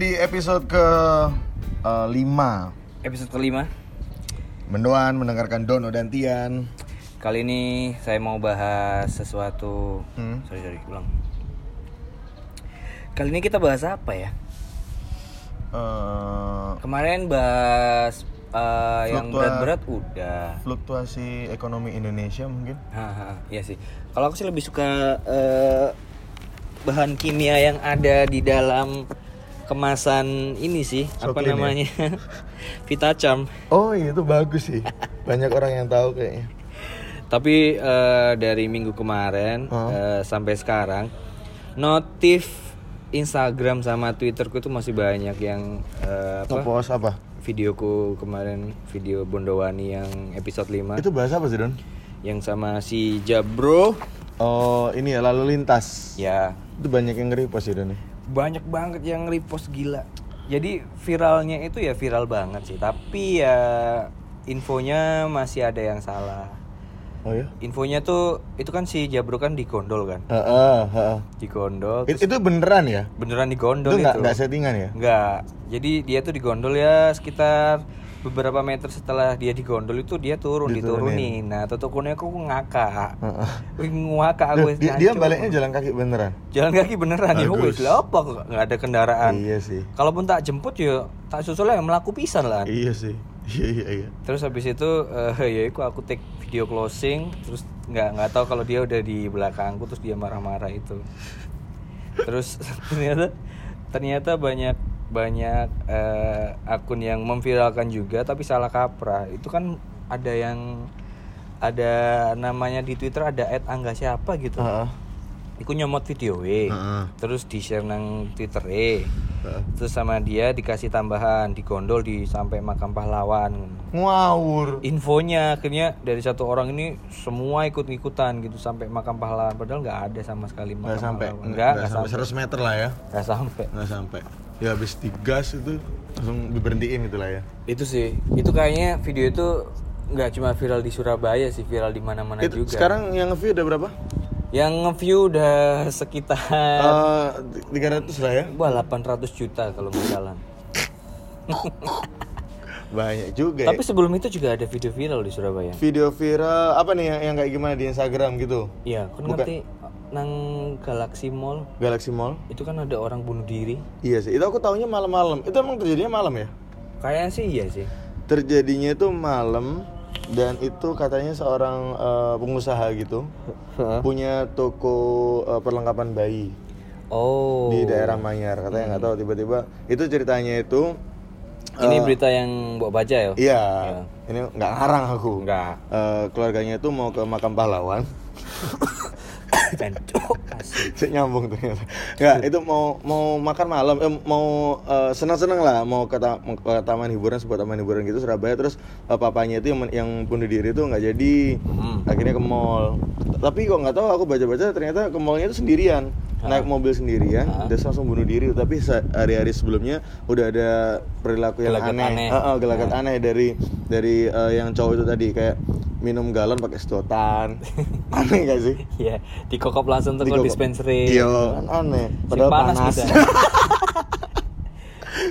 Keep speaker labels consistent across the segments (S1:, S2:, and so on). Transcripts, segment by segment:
S1: Di episode ke eh, lima.
S2: Episode kelima.
S1: Mendoan mendengarkan Dono dan Tian.
S2: Kali ini saya mau bahas sesuatu.
S1: Hmm.
S2: Sorry, sorry, ulang. Kali ini kita bahas apa ya?
S1: Eh,
S2: Kemarin bahas eh, yang berat-berat udah.
S1: Fluktuasi ekonomi Indonesia mungkin.
S2: Haha, Iya sih. Kalau aku sih lebih suka eh, Bahan kimia yang ada di dalam kemasan ini sih Apa
S1: Soklin ya?
S2: namanya? Vitacharm
S1: Oh iya itu bagus sih Banyak orang yang tahu kayaknya
S2: Tapi eh, dari minggu kemarin
S1: Oh.
S2: eh, sampai sekarang notif Instagram sama Twitterku itu masih banyak yang eh, apa
S1: Ngepost apa?
S2: videoku kemarin video Bondowani yang episode 5
S1: Itu bahasa apa sih Don?
S2: yang sama si Jabro
S1: Oh ini ya lalu lintas
S2: ya
S1: Itu banyak yang nge-repost ya Don?
S2: Banyak banget yang repost gila. Jadi viralnya itu ya viral banget sih, tapi ya infonya masih ada yang salah.
S1: Oh ya?
S2: Infonya tuh itu kan si Jabro kan digondol kan,
S1: Heeh, heeh.
S2: digondol.
S1: It- Itu beneran ya?
S2: beneran digondol
S1: Itu
S2: itu
S1: nggak nggak settingan ya?
S2: Enggak. Jadi dia tuh digondol ya sekitar beberapa meter setelah dia digondol itu dia turun
S1: Diturunin.
S2: diturunin. Nah, tutukunnya aku ngakak. Ngakak aku
S1: dia, dia baliknya jalan kaki beneran?
S2: jalan kaki beneran ya wis lah apa nggak ada kendaraan.
S1: Iya sih
S2: Kalaupun tak jemput ya tak susul yang melaku pisan lah.
S1: Iya sih Iya iya iya
S2: Terus habis itu eh, ya aku aku take video closing terus nggak nggak tahu kalau dia udah di belakangku terus dia marah-marah itu. Terus ternyata ternyata banyak banyak eh, akun yang memviralkan juga tapi salah kaprah. Itu kan ada yang ada namanya di Twitter ada @angga siapa gitu.
S1: Heeh.
S2: Iku nyomot video we.
S1: Heeh.
S2: Terus di share nang Twitter e.
S1: Heeh.
S2: Terus sama dia dikasih tambahan, digondol di sampai makam pahlawan.
S1: Ngawur
S2: Infonya akhirnya dari satu orang ini semua ikut-ikutan gitu sampai makam pahlawan padahal nggak ada sama sekali makam
S1: nggak sampai
S2: pahlawan.
S1: nggak
S2: nggak
S1: sampai 100 meter lah ya
S2: Nggak sampai.
S1: nggak sampai ya habis digas itu langsung diberhentiin gitu lah ya
S2: Itu sih. Itu kayaknya video itu nggak cuma viral di Surabaya sih, viral di mana-mana juga.
S1: sekarang yang view udah berapa
S2: Yang nge-view udah sekitar
S1: tiga ratus lah ya
S2: wah 800 juta kalau nggak salah.
S1: banyak juga
S2: Tapi sebelum itu juga ada video viral di Surabaya.
S1: ya. video viral apa nih yang, yang kayak gimana di Instagram gitu
S2: Iya, kan ngerti nang Galaxy Mall.
S1: Galaxy Mall?
S2: Itu kan ada orang bunuh diri.
S1: iya sih itu aku taunya malam-malam. Itu emang terjadinya malam ya?
S2: Kayaknya sih iya sih.
S1: terjadinya itu malam dan itu katanya seorang eh, pengusaha gitu punya toko eh, perlengkapan bayi.
S2: Oh.
S1: di daerah Manyar katanya nggak tahu tiba-tiba itu ceritanya itu
S2: Ini berita yang Mbok baca ya?
S1: iya. Ini nggak ngarang aku.
S2: Enggak.
S1: Eh, keluarganya itu mau ke makam pahlawan Cek nyambung ternyata. Nggak itu mau mau makan malam eh, mau eh, senang-senang lah. Mau ke, ta- mau ke taman hiburan sebuah taman hiburan gitu Surabaya. Terus eh, papanya itu yang, yang bunuh diri itu nggak jadi.
S2: Hmm.
S1: akhirnya ke mall. Tapi kok nggak tahu aku baca-baca ternyata ke mallnya itu sendirian naik mobil sendirian terus langsung bunuh diri. Tapi hari-hari sebelumnya udah ada perilaku yang
S2: Gelagat
S1: aneh,
S2: aneh.
S1: Heeh, gelagat aneh dari dari eh, yang cowok itu tadi. Kayak minum galon pakai sedotan. Aneh gak sih?
S2: Iya, dikokop langsung tuh
S1: Dikokop.
S2: dispensary.
S1: iya. Kan aneh.
S2: Sing
S1: padahal panas,
S2: bisa.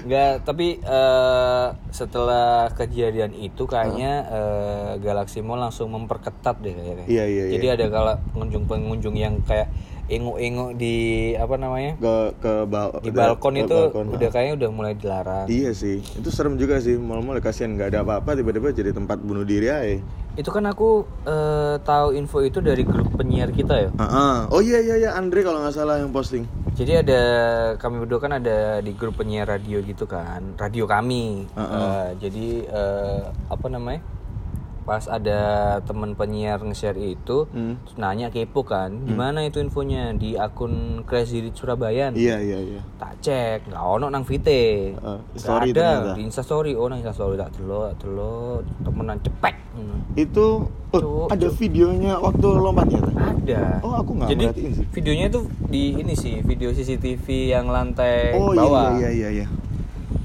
S2: Enggak, tapi eh, setelah kejadian itu kayaknya eh, Galaxy Mall langsung memperketat deh kayaknya.
S1: Iya, iya,
S2: Jadi ada kalau pengunjung-pengunjung yang kayak enguk-enguk di apa namanya?
S1: ke ke bawah
S2: Di balkon
S1: ke
S2: itu
S1: balkon,
S2: udah
S1: ah.
S2: kayaknya udah mulai dilarang.
S1: iya sih itu serem juga sih mal-mal kasihan nggak ada apa-apa tiba-tiba jadi tempat bunuh diri aja
S2: Itu kan aku eh, tahu info itu dari grup penyiar kita ya.
S1: Ah, ah. oh iya iya iya Andre kalau nggak salah yang posting
S2: Jadi ada kami berdua kan ada di grup penyiar radio gitu kan, radio kami. Eh, jadi eh, apa namanya? Pas ada teman penyiar nge-share itu,
S1: Hmm.
S2: terus nanya kepo kan, gimana itu infonya di akun Crazy Rich Surabaya.
S1: iya iya iya
S2: Tak cek, nggak ono nang Vite. Nggak
S1: story
S2: ada
S1: ternyata.
S2: di Insta story, oh nang Insta story tak delok, tak delok, temenan cepek. Hmm.
S1: itu oh,
S2: Cuk,
S1: ada videonya waktu lompatnya
S2: Ada.
S1: oh aku nggak
S2: Jadi
S1: sih
S2: videonya itu di ini sih, video CCTV yang lantai
S1: oh
S2: bawah.
S1: iya iya iya iya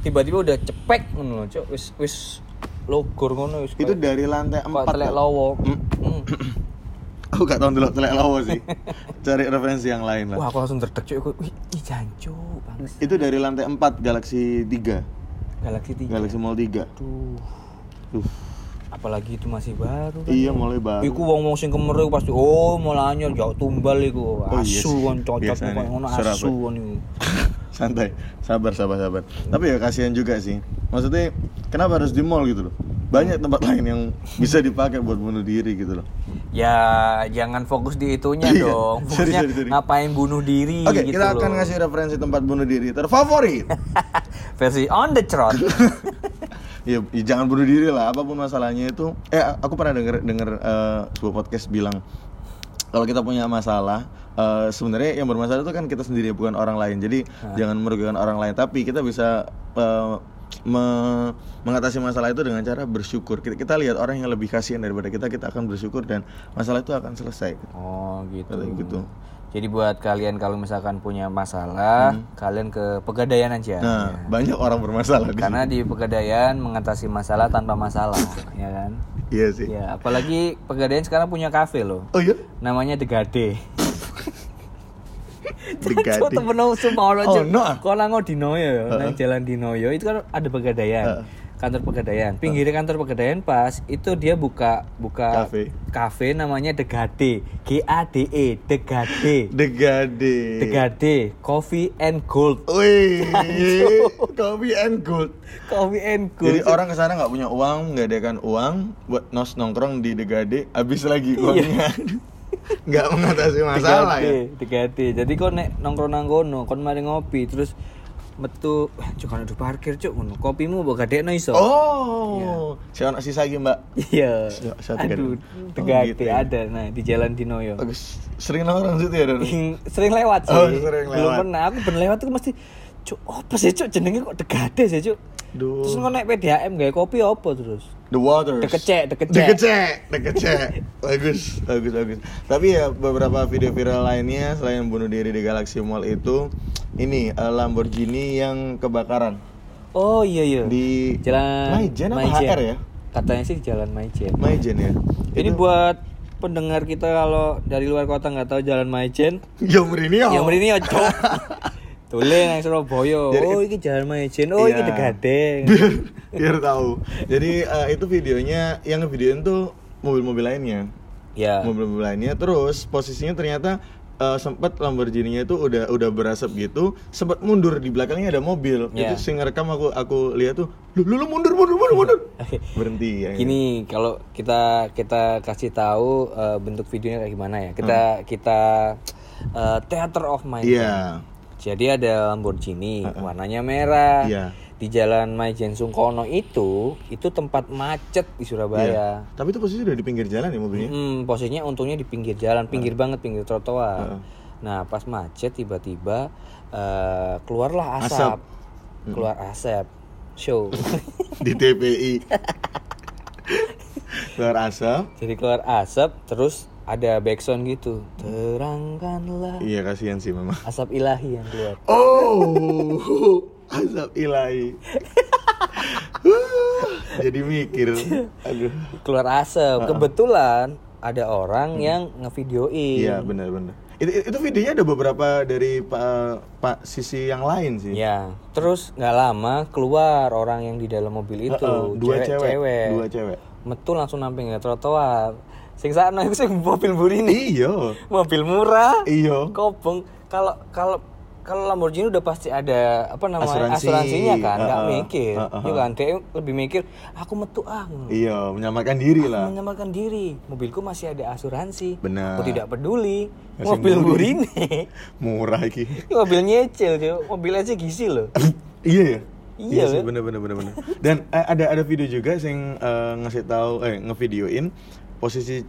S2: Tiba-tiba udah cepek ngono, Cuk. Wis wis logor ngono wis.
S1: itu dari lantai
S2: kayak
S1: empat
S2: telek
S1: Kak.
S2: lowo.
S1: Hmm.
S2: Hmm.
S1: aku gak tau dulu telek lawo sih. Cari referensi yang lain lah.
S2: Wah, aku langsung terdek cuy. Aku, Wih, ih jancu, Bang.
S1: Itu dari lantai 4 Galaxy 3.
S2: Galaxy 3.
S1: Galaxy Mall 3.
S2: Tuh.
S1: Tuh.
S2: Apalagi itu masih baru kan.
S1: Iya, mulai baru.
S2: Iku wong-wong sing kemer iku pasti oh malah anyar jauh tumbal iku.
S1: Oh, iya
S2: Asu kan cocok kok ngono asu kan iku.
S1: Santai, sabar, sabar, sabar. Tapi ya kasihan juga sih. Maksudnya, kenapa harus di mall gitu loh? Banyak tempat lain yang bisa dipakai buat bunuh diri gitu loh.
S2: Ya jangan fokus di itunya
S1: Iya.
S2: dong.
S1: Sorry,
S2: Fokusnya
S1: sorry, sorry.
S2: ngapain bunuh diri
S1: Oke,
S2: gitu
S1: kita
S2: loh.
S1: akan ngasih referensi tempat bunuh diri terfavorit.
S2: versi on the trot.
S1: ya, ya jangan bunuh diri lah, apa pun masalahnya itu. Eh, aku pernah denger denger eh, sebuah podcast bilang kalau kita punya masalah, eh, sebenarnya yang bermasalah itu kan kita sendiri bukan orang lain. Jadi jangan merugikan orang lain, tapi kita bisa eh, me- mengatasi masalah itu dengan cara bersyukur. Kita, kita lihat orang yang lebih kasihan daripada kita, kita akan bersyukur dan masalah itu akan selesai.
S2: Oh gitu.
S1: Gitu.
S2: Jadi buat kalian kalau misalkan punya masalah, kalian ke pegadaian aja.
S1: Hmm. Nah, banyak orang bermasalah
S2: Karena di pegadaian mengatasi masalah tanpa masalah, ya kan?
S1: Iya sih.
S2: Ya, apalagi pegadaian sekarang punya kafe loh.
S1: Oh iya?
S2: Namanya The Gade.
S1: Gade.
S2: temen semua orang
S1: Oh, no?
S2: Kalau nango di Noyo, nang jalan di Noyo itu kan ada pegadaian. Kantor pegadaian. Pinggir kantor pegadaian pas itu dia buka buka
S1: Cafe.
S2: kafe namanya The Gade. G A D E The Gade.
S1: The Gade.
S2: The Gade Coffee and Gold.
S1: Wih, coffee and gold.
S2: Coffee and Gold.
S1: Jadi orang ke sana nggak punya uang, menggadaikan uang buat nos nongkrong di The Gade, habis lagi uangnya. Nggak mengatasi masalah ya.
S2: Tegade. Jadi kok nek nongkrong nang kono, kon mari ngopi terus metu, "Wah, cuk kan ada parkir cuk ngono. Kopimu mbok gadekno iso.
S1: Oh, si anak sisa lagi mbak.
S2: Iya. Aduh,
S1: Oh,
S2: Tegade
S1: gitu ya.
S2: ada nah di Jalan Dinoyo.
S1: Sering nongkrong situ ya,
S2: sering lewat sih.
S1: Oh, sering
S2: Belum
S1: lewat.
S2: pernah. Aku ben lewat tuh mesti cuk apa sih cuk jenenge kok Tegade sih cuk.
S1: Duh.
S2: Terus ngono nek PDAM gawe kopi apa terus?
S1: The Waters.
S2: Dekecek, dekecek.
S1: Dekecek, dekecek. bagus, bagus, bagus. Tapi ya beberapa video viral lainnya selain bunuh diri di Galaxy Mall itu ini eh, Lamborghini yang kebakaran
S2: Oh iya iya.
S1: di
S2: Jalan
S1: Maijen apa
S2: Maijen.
S1: HR ya?
S2: Katanya sih Jalan Maijen.
S1: Maijen ya.
S2: Ini
S1: Itu-
S2: buat pendengar kita kalau dari luar kota nggak tahu Jalan Maijen,
S1: Yom Rinio.
S2: yang ini ojo. Tulen yang Surabaya.
S1: Jadi-
S2: oh, ini Jalan Maijen. Oh, ini
S1: Iya.
S2: Degadeng.
S1: biar biar tahu. Jadi eh, itu videonya yang ngevideoin tuh mobil-mobil lainnya.
S2: ya.
S1: Mobil-mobil lainnya terus posisinya ternyata eh, sempat Lamborghini-nya itu udah udah berasap gitu, sempat mundur di belakangnya ada mobil.
S2: Iya.
S1: Itu sing rekam aku aku lihat tuh, lu lu, mundur mundur mundur mundur. Berhenti ya.
S2: Gini, kalau kita kita kasih tahu eh, bentuk videonya kayak gimana ya. Kita kita eh, theater of mind.
S1: Iya.
S2: Jadi ada Lamborghini, warnanya merah.
S1: Iya.
S2: Di Jalan Maijen Sungkono itu, itu tempat macet di Surabaya.
S1: Iya. Tapi itu posisi udah di pinggir jalan ya mobilnya.
S2: Hmm, posisinya untungnya di pinggir jalan, pinggir banget, pinggir trotoar.
S1: Heeh.
S2: Nah, pas macet tiba-tiba eh, keluarlah asap.
S1: Asap.
S2: Keluar asap. Show.
S1: Di TPI. Keluar asap.
S2: Jadi keluar asap, terus ada backsound gitu. Terangkanlah
S1: Iya kasihan sih memang.
S2: asap ilahi yang keluar.
S1: Oh, azab ilahi. Jadi mikir. Aduh.
S2: Keluar asap. Kebetulan ada orang yang ngevideoin.
S1: Iya benar-benar. Itu, itu videonya ada beberapa dari pak pak sisi yang lain sih.
S2: Ya, terus nggak lama keluar orang yang di dalam mobil itu,
S1: Heeh, dua cewek, dua cewek.
S2: Metu langsung namping trotoar. Sing sana itu sing mobil burini.
S1: Iya.
S2: mobil murah.
S1: Iya.
S2: Kobong. Kalau kalau kalau Lamborghini udah pasti ada apa namanya
S1: Asuransi.
S2: asuransinya kan, nggak
S1: Heeh,
S2: mikir.
S1: heeh.
S2: Ya kan, dia lebih mikir aku metu ah.
S1: Iya, menyamakan diri lah.
S2: Menyamakan diri. Mobilku masih ada asuransi.
S1: Benar.
S2: Aku tidak peduli.
S1: Masih
S2: mobil burini.
S1: Murah iki.
S2: Ini mobil nyecil, cuy. Mobil aja gizi loh.
S1: iya ya.
S2: Iya,
S1: sih,
S2: kan?
S1: bener bener bener bener. Dan eh, ada ada video juga sing eh, ngasih tahu eh ngevideoin posisi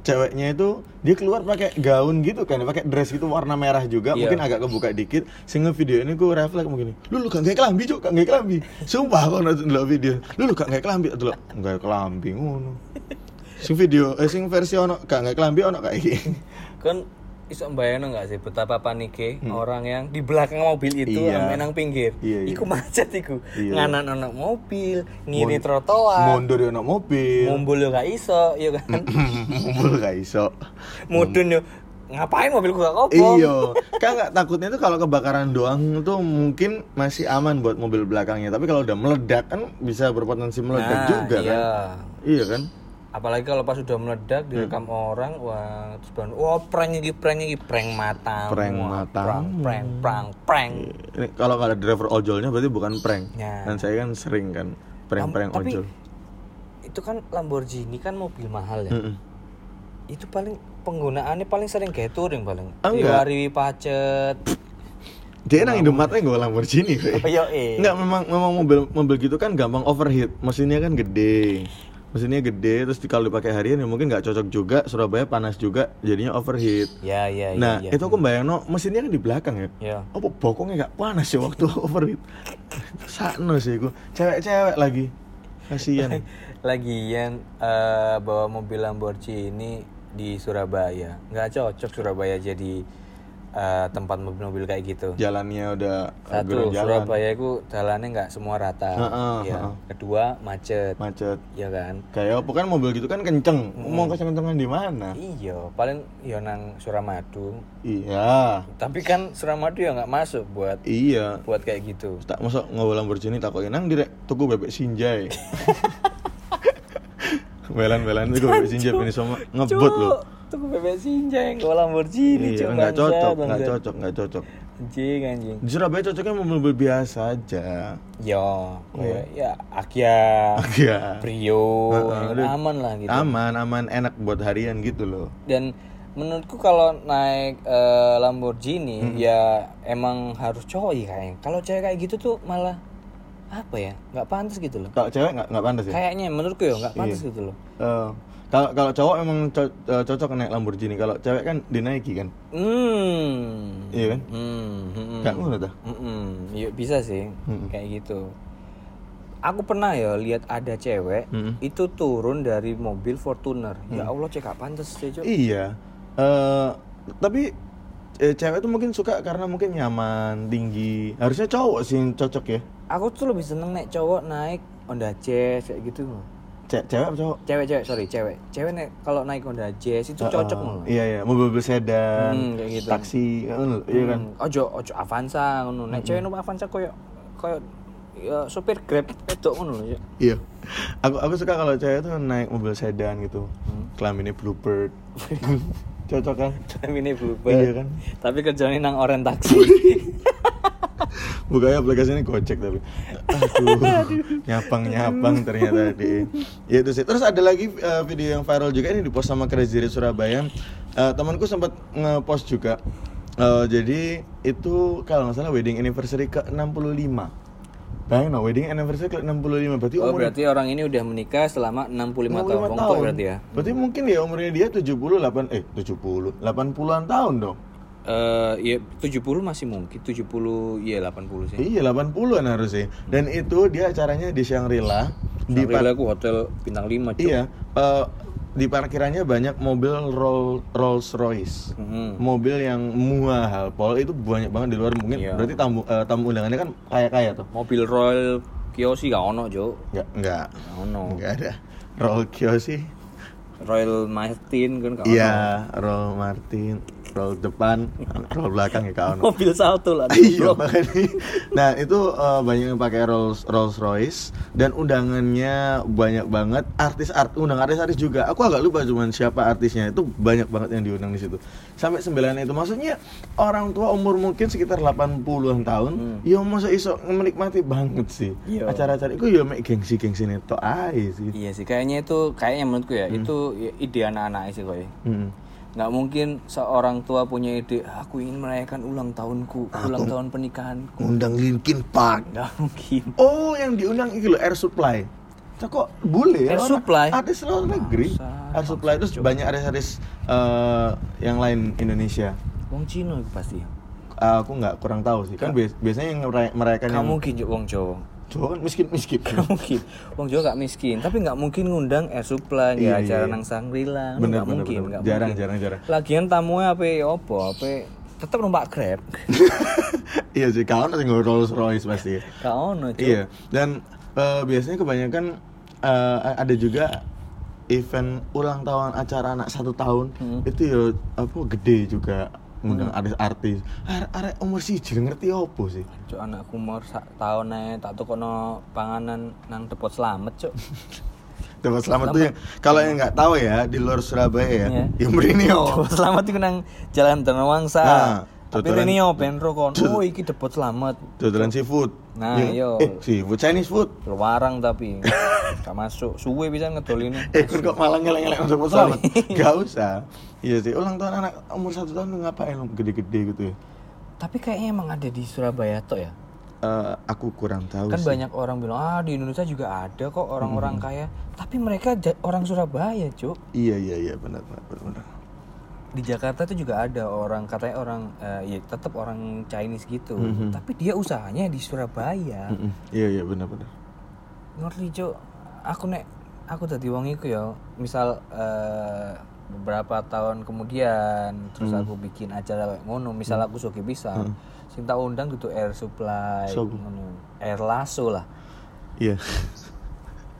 S1: ceweknya itu dia keluar pakai gaun gitu kan, pakai dress gitu warna merah juga,
S2: Iya.
S1: mungkin agak kebuka dikit. Sing ngevideo ini gue refleks begini, lu lu gak nggak kelambi cuk, gak nggak kelambi. Sumpah aku nonton dulu video, lu lu gak nggak kelambi, atau nggak kelambi ngono. Sing video, eh sing versi ono gak nggak kelambi ono kayak gini.
S2: kan iso mbayangno nggak sih betapa paniknya orang yang di belakang mobil itu
S1: Iya.
S2: yang menang pinggir
S1: Iya, iya.
S2: iku macet iku
S1: Iya.
S2: nganan anak mobil ngiri
S1: Mon-
S2: trotoar
S1: Mundur ono mobil.
S2: mumbul yo gak iso ya kan
S1: Ngumpul gak iso.
S2: Mudun yo. Ngapain mobilku gak kopong?
S1: Iya, kan nggak takutnya tuh kalau kebakaran doang tuh mungkin masih aman buat mobil belakangnya. Tapi kalau udah meledak kan bisa berpotensi meledak
S2: Nah,
S1: juga
S2: iya.
S1: kan. Iya kan?
S2: Apalagi kalau pas sudah meledak direkam orang, wah terus baru, wah prank ini prank ini prank mata,
S1: Prank matamu.
S2: prank, prank, prank, prank.
S1: Ini kalau nggak ada driver ojolnya berarti bukan prank.
S2: Ya.
S1: Dan saya kan sering kan prank-prank
S2: Tapi
S1: ojol.
S2: itu kan Lamborghini kan mobil mahal ya.
S1: Mm-mm.
S2: Itu paling penggunaannya paling sering kayak touring paling.
S1: Enggak.
S2: Diwari pacet.
S1: Dia nang Indomaretnya gue Lamborghini
S2: Oh,
S1: kok.
S2: iya.
S1: Enggak memang memang mobil mobil gitu kan gampang overheat. Mesinnya kan gede. Mesinnya gede terus kalau dipakai harian ya mungkin nggak cocok juga. Surabaya panas juga jadinya overheat.
S2: Ya, ya,
S1: nah,
S2: ya, ya.
S1: itu aku bayang no, mesinnya kan di belakang ya.
S2: Ya.
S1: Apa bokongnya nggak panas ya waktu overheat? Sakno sih aku. Cewek-cewek lagi. Kasihan.
S2: Lagian eh, bawa mobil Lamborghini di Surabaya. Nggak cocok Surabaya jadi eh, tempat mobil-mobil kayak gitu.
S1: Jalannya udah uh,
S2: Satu,
S1: jalan.
S2: Surabaya itu jalannya nggak semua rata.
S1: Heeh,
S2: ya.
S1: heeh.
S2: Kedua, macet.
S1: Macet.
S2: Ya kan?
S1: Kayak apa kan mobil gitu kan kenceng. Mau kenceng-kencengan di mana?
S2: Iya, paling ya nang Suramadu.
S1: Iya.
S2: Tapi kan Suramadu ya nggak masuk buat
S1: Iya.
S2: buat kayak gitu.
S1: Tak masuk nggak Lamborghini takokin nang direk tuku bebek sinjai. Belan-belan itu bebek sinjai ini sama ngebut loh.
S2: Tuh bebek sinjai nggak Lamborghini,
S1: Iya,
S2: Cuk,
S1: nggak cocok, nggak cocok, nggak cocok.
S2: Anjing, anjing.
S1: Di Surabaya cocoknya mobil-mobil biasa aja.
S2: Yo, kayak ya Akia,
S1: Iya.
S2: Brio,
S1: Heeh,
S2: yang
S1: udah.
S2: aman lah gitu.
S1: Aman, aman, enak buat harian gitu loh.
S2: Dan menurutku kalau naik eh, Lamborghini
S1: Hmm.
S2: ya emang harus cowok ya kayaknya. Kalau cewek kayak gitu tuh malah apa ya? nggak pantas gitu loh.
S1: Kalau cewek nggak nggak pantas ya?
S2: Kayaknya menurutku ya nggak pantas
S1: Iya.
S2: gitu loh.
S1: Eh, kalau kalau cowok emang co- eh, cocok naik Lamborghini. Kalau cewek kan dinaiki kan.
S2: Hmm.
S1: Iya kan?
S2: Hmm. hmm, hmm.
S1: ngono tuh.
S2: Mm-mm. Iya bisa sih
S1: Mm-mm.
S2: kayak gitu. Aku pernah ya lihat ada cewek
S1: Mm-mm.
S2: itu turun dari mobil Fortuner.
S1: Mm.
S2: Ya Allah cek pantas sih.
S1: Iya. Eh tapi eh, cewek tuh mungkin suka karena mungkin nyaman, tinggi. Harusnya cowok sih yang cocok ya.
S2: Aku tuh lebih seneng naik cowok naik Honda Jazz kayak gitu.
S1: Ce- cewek apa cowok?
S2: Cewek-cewek sorry cewek. Cewek naik kalau naik Honda Jazz itu cocok loh.
S1: Iya iya, mobil-mobil sedan,
S2: Hmm, kayak gitu.
S1: taksi, ngono, iya kan.
S2: Hmm, Ojo ojo Avanza ngono. Naik cewek numpak Avanza koyo koyo ya sopir Grab wedok ngono lho.
S1: Iya. Aku aku suka kalau cewek tuh naik mobil sedan gitu.
S2: Hmm.
S1: Kelaminnya Bluebird. cocok kan?
S2: Ini Bluebird.
S1: Iya kan?
S2: Tapi kerjanya nang oren taksi.
S1: Bukanya aplikasinya Gojek tapi Aduh Nyapang-nyapang ternyata di Ya itu sih Terus ada lagi eh, video yang viral juga Ini dipost sama Crazy Rich Surabaya Eh, Temanku sempat nge-post juga Eh, Jadi itu kalau nggak salah wedding anniversary ke 65 Bayangin no, wedding anniversary ke 65 Berarti
S2: Oh,
S1: umurnya
S2: berarti orang ini udah menikah selama 65,
S1: 65
S2: tahun. Tua berarti ya.
S1: Berarti mungkin ya umurnya dia 78 Eh 70 80an tahun dong
S2: Eh, ya 70 masih mungkin, 70 iya 80 sih.
S1: Iya 80an harusnya Dan itu dia acaranya di Shangri-La Di
S2: Sampai aku hotel bintang 5, Cuk.
S1: Iya, eh, di parkirannya banyak mobil Roll, Rolls Royce.
S2: Mhm.
S1: Mobil yang mahal, Paul itu banyak banget di luar mungkin.
S2: Iya.
S1: Berarti tamu eh, tamu undangannya kan kaya-kaya tuh.
S2: Mobil Royal Kiyoshi gak ono, Cuk.
S1: Enggak, enggak.
S2: Gak ono.
S1: Enggak ada. Roll Kiyoshi.
S2: Royal Martin kan gak ono.
S1: Iya, Roll Martin, roll depan, roll belakang ya kawan.
S2: Mobil salto lah.
S1: Iya makanya. Nah itu eh, banyak yang pakai Rolls Rolls Royce dan undangannya banyak banget artis art undang artis-artis juga. Aku agak lupa cuman siapa artisnya itu banyak banget yang diundang di situ. Sampai sembilan itu maksudnya orang tua umur mungkin sekitar 80-an tahun, ya masa iso menikmati banget sih
S2: Iya.
S1: acara-acara itu ya mek gengsi-gengsi neto ae sih.
S2: Iya sih, kayaknya itu kayaknya menurutku ya, itu ya ide anak-anak sih.
S1: Hmm.
S2: Nggak mungkin seorang tua punya ide, aku ingin merayakan ulang tahunku, ulang tahun pernikahanku.
S1: Undang Linkin Park.
S2: Nggak mungkin.
S1: Oh, yang diundang itu loh Air Supply. Kok bule ya?
S2: Air Supply?
S1: Artis luar negeri. Air Supply terus banyak artis-artis eh, yang lain Indonesia.
S2: Wong Cina itu pasti.
S1: aku nggak kurang tahu sih. Kan bias- biasanya yang meray- merayakan
S2: Nggak
S1: yang
S2: mungkin Wong Jawa.
S1: Jawa kan miskin-miskin.
S2: Nggak mungkin. Wong Jawa nggak miskin, tapi nggak mungkin ngundang Air Supply
S1: Iya,
S2: ya acara
S1: iya.
S2: nang Sangrila.
S1: Bener, bener,
S2: mungkin,
S1: bener.
S2: nggak
S1: Jarang,
S2: mungkin.
S1: jarang, jarang.
S2: Lagian tamunya apa ya apa? Apa tetap numpak Grab.
S1: iya sih, kawan nggak Rolls Royce pasti.
S2: Kau Cuk.
S1: Iya. Dan eh, biasanya kebanyakan eh, ada juga event ulang tahun acara anak satu tahun
S2: Hmm.
S1: itu ya apa gede juga ngundang artis-artis arek arek umur sih ngerti apa sih
S2: Cuk anak umur sak tahun ae tak tukono panganan nang depot selamat, Cuk.
S1: Dapat selamat tuh yang kalau yang nggak tahu ya di luar Surabaya ya,
S2: Iya.
S1: yang Berinio.
S2: Depot selamat iku nang Jalan Danawangsa.
S1: Nah,
S2: Tapi
S1: tuturan-
S2: ini yo ben rokon. Oh, iki depot selamat.
S1: Dodolan seafood.
S2: Nah,
S1: Yang-
S2: iya.
S1: Eh, seafood Chinese food.
S2: Warang tapi gak masuk. Suwe bisa ngedol ini.
S1: Eh, kun kok malah ngeleng-ngeleng untuk selamat. Gak usah. Iya sih, ulang tahun anak umur satu tahun ngapain lu gede-gede gitu ya?
S2: Tapi kayaknya emang ada di Surabaya toh ya.
S1: Eh, aku kurang tahu
S2: Kan
S1: sih.
S2: banyak orang bilang, "Ah, di Indonesia juga ada kok orang-orang kaya." Tapi mereka orang Surabaya, Cuk.
S1: Iya iya iya benar benar benar.
S2: Di Jakarta tuh juga ada orang katanya orang eh, ya tetap orang Chinese gitu.
S1: Mhm.
S2: Tapi dia usahanya di Surabaya.
S1: Mm-mm. Iya iya benar benar.
S2: ngerti cuk aku nek aku tadi wong iku ya misal eh, beberapa tahun kemudian terus
S1: Hmm.
S2: aku bikin acara kayak ngono misal aku suki bisa sing tak undang gitu air supply
S1: Sopo?
S2: ngono air lasso lah
S1: Iya.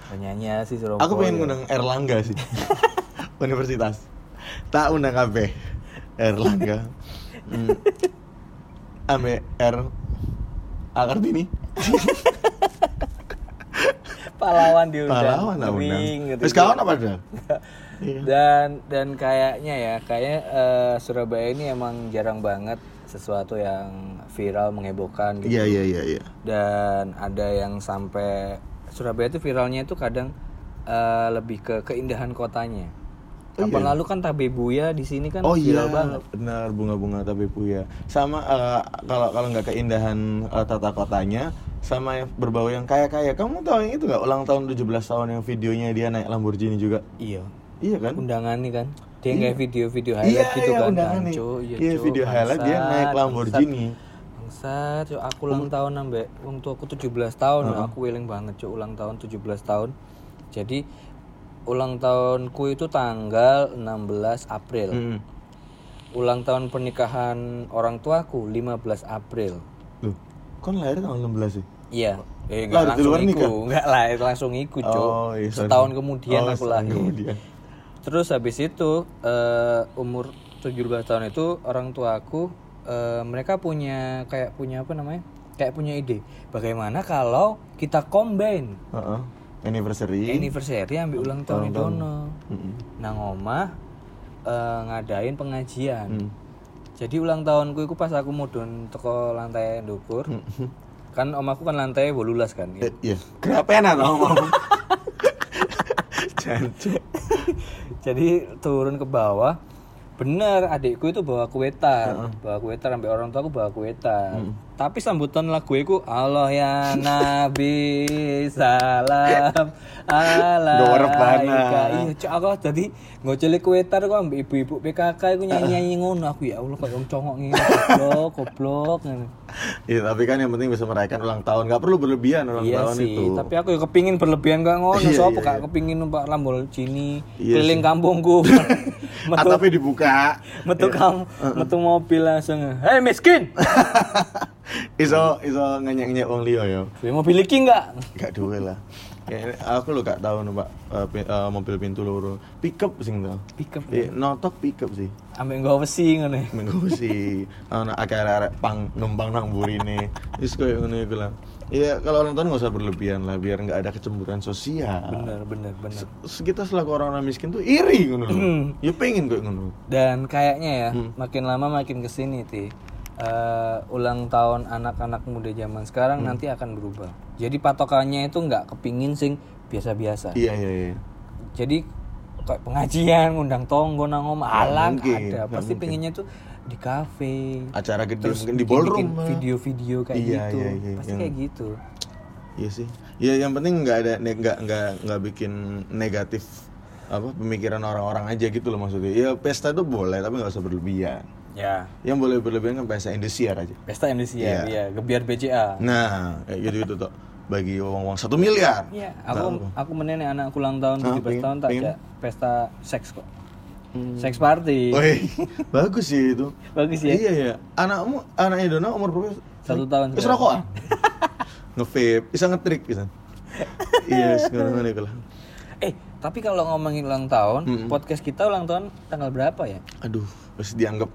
S2: penyanyi sih Surabaya
S1: Aku pengen ngundang Erlangga sih. Universitas. Tak undang kabeh. Erlangga. Hmm. Ame R Akartini.
S2: pahlawan diundang
S1: Pahlawan lah
S2: gitu.
S1: Terus kawan apa dah? Iya.
S2: dan dan kayaknya ya kayaknya eh, Surabaya ini emang jarang banget sesuatu yang viral menghebohkan gitu
S1: Iya iya iya iya.
S2: dan ada yang sampai Surabaya itu viralnya itu kadang eh, lebih ke keindahan kotanya.
S1: Oh,
S2: Kapan
S1: iya?
S2: lalu kan Tabebuya di sini kan
S1: Oh iya,
S2: viral banget.
S1: benar bunga-bunga tapi puya. Sama eh, kalau kalau nggak keindahan eh, tata kotanya, sama yang berbau yang kaya-kaya. Kamu tahu yang itu nggak ulang tahun 17 tahun yang videonya dia naik Lamborghini juga?
S2: Iya.
S1: Iya kan?
S2: Undangan nih kan. Dia kayak video-video highlight
S1: Iya,
S2: gitu
S1: iya,
S2: kan.
S1: undangan nih.
S2: Anco, iya,
S1: Iya, video highlight dia naik Lamborghini.
S2: Bangsat, Cuk, aku ulang tahun ambek untuk aku 17 tahun, aku willing banget Cuk ulang tahun 17 tahun. Jadi ulang tahunku itu tanggal 16 April.
S1: Mm.
S2: Ulang tahun pernikahan orang tuaku 15 April.
S1: Loh, kon lahir tanggal 16 sih?
S2: Iya. Eh,
S1: Lahir
S2: enggak
S1: luar
S2: langsung
S1: nikah?
S2: iku, enggak lah, langsung iku, Cuk.
S1: Oh, iya.
S2: Setahun kemudian
S1: Oh,
S2: aku
S1: setahun
S2: lahir.
S1: kemudian.
S2: Terus habis itu eh, umur 17 tahun itu orang tuaku eh, mereka punya kayak punya apa namanya? Kayak punya ide. Bagaimana kalau kita combine
S1: Heeh. Anniversary.
S2: anniversary ambil ulang tahun Dono.
S1: Mm-mm.
S2: Nang omah eh, ngadain pengajian.
S1: Mm.
S2: Jadi ulang tahunku itu pas aku mudun teko lantai ndukur. Kan omaku kan lantai 18 kan.
S1: Eh, iya. Tau ngomong.
S2: Jadi turun ke bawah. Bener adikku itu bawa kue tar, bawa kue tar sampai orang tua aku bawa kue tar. Tapi sambutan lagu itu Allah ya Nabi salam
S1: Nggo rebana.
S2: alaika. Iya, cok aku tadi ngoceli kue tar kok ambek ibu-ibu PKK iku nyanyi-nyanyi ngono aku ya Allah kayak wong congok ngene goblok goblok.
S1: Iya, tapi kan yang penting bisa merayakan ulang tahun. Gak perlu berlebihan ulang
S2: Iya
S1: tahun
S2: sih,
S1: itu.
S2: tapi aku ya kepingin berlebihan gak ngono.
S1: Iya,
S2: Sopo
S1: iya,
S2: gak kepingin numpak Lamborghini
S1: Iya
S2: keliling kampungku. Metu,
S1: tapi dibuka.
S2: metu kam, metu mobil langsung. Hei miskin,
S1: iso iso ngenyek-ngenyek wong liya ya.
S2: Beli mobil iki enggak?
S1: Gak duwe lah. Ya, aku lo gak tahu numpak pi- eh, mobil pintu loro. Pickup sing tau.
S2: Pickup.
S1: Eh, notok pickup sih.
S2: Ambek nggo besi ngono. ya.
S1: Minggu sih ana akeh arek pang numpang nang burine. Wis koyo ngono iku lah. Iya, kalau ulang tahun gak usah berlebihan lah biar nggak ada kecemburuan sosial.
S2: Bener, bener, bener.
S1: Se- Kita selaku orang-orang miskin tuh iri ngono. Ya pengen kok ngono.
S2: Dan kayaknya ya,
S1: Hmm.
S2: makin lama makin ke sini ti. eh, ulang tahun anak-anak muda zaman sekarang
S1: Hmm.
S2: nanti akan berubah. Jadi patokannya itu nggak kepingin sing biasa-biasa.
S1: Iya iya iya.
S2: jadi kayak pengajian ngundang tonggo nang omah
S1: Nggak
S2: alang ada
S1: nggak
S2: pasti
S1: mungkin.
S2: pengennya tuh di kafe
S1: Acara gede
S2: terus
S1: mungkin di ballroom.
S2: video-video kayak
S1: Iya,
S2: gitu
S1: iya, iya,
S2: pasti
S1: yang-
S2: kayak gitu
S1: Iya sih. Iya yang penting nggak ada nggak nggak nggak bikin negatif apa pemikiran orang-orang aja gitu loh maksudnya. Ya pesta itu boleh tapi nggak usah berlebihan.
S2: ya
S1: Yang boleh berlebihan kan pesta Indosiar aja.
S2: pesta Indonesia
S1: Iya.
S2: ya gebiar BCA
S1: Nah, kayak gitu gitu tuh. Bagi uang-uang satu miliar.
S2: Iya, aku aku menenek anakku ulang tahun
S1: Ah,
S2: 17
S1: pengen-
S2: tahun tak ajak pesta seks kok. Seks party.
S1: Woi, bagus sih itu.
S2: Bagus ya.
S1: Iya ya. Anakmu, anaknya Dona umur berapa?
S2: Satu tahun
S1: Wis
S2: sekarang.
S1: rokokan. Nge-vape, bisa ngetrik bisa. Iya, yes, ngono-ngono iku lah.
S2: Eh, tapi kalau ngomongin ulang tahun,
S1: Mm-mm.
S2: podcast kita ulang tahun tanggal berapa ya?
S1: Aduh, masih dianggap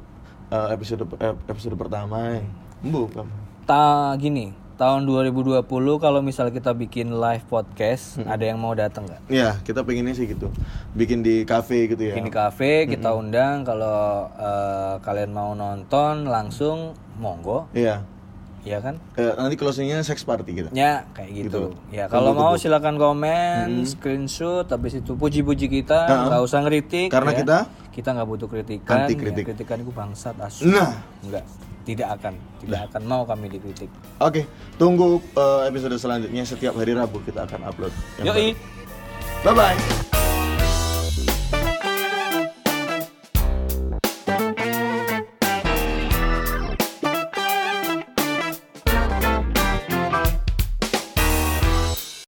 S1: eh, episode eh, episode pertama ya. Bukan.
S2: Ta gini, tahun 2020 kalau misal kita bikin live podcast, ada yang mau datang nggak?
S1: Iya, kita pengennya sih gitu. Bikin di cafe gitu ya.
S2: Bikin di cafe, kita undang kalau eh, kalian mau nonton langsung monggo,
S1: Iya.
S2: ya kan?
S1: Eh, nanti closingnya sex party kita.
S2: Ya, kayak gitu.
S1: Gitu.
S2: Ya, kalau mau silakan komen, screenshot, habis itu puji-puji kita, nggak usah ngeritik.
S1: Karena
S2: ya.
S1: kita
S2: kita nggak butuh kritikan.
S1: Anti kritik.
S2: Ya, kritikan itu bangsat asu.
S1: Nah,
S2: Enggak, tidak akan, tidak akan mau kami dikritik.
S1: oke. Tunggu eh, episode selanjutnya setiap hari Rabu kita akan upload.
S2: Yoi.
S1: Bye bye.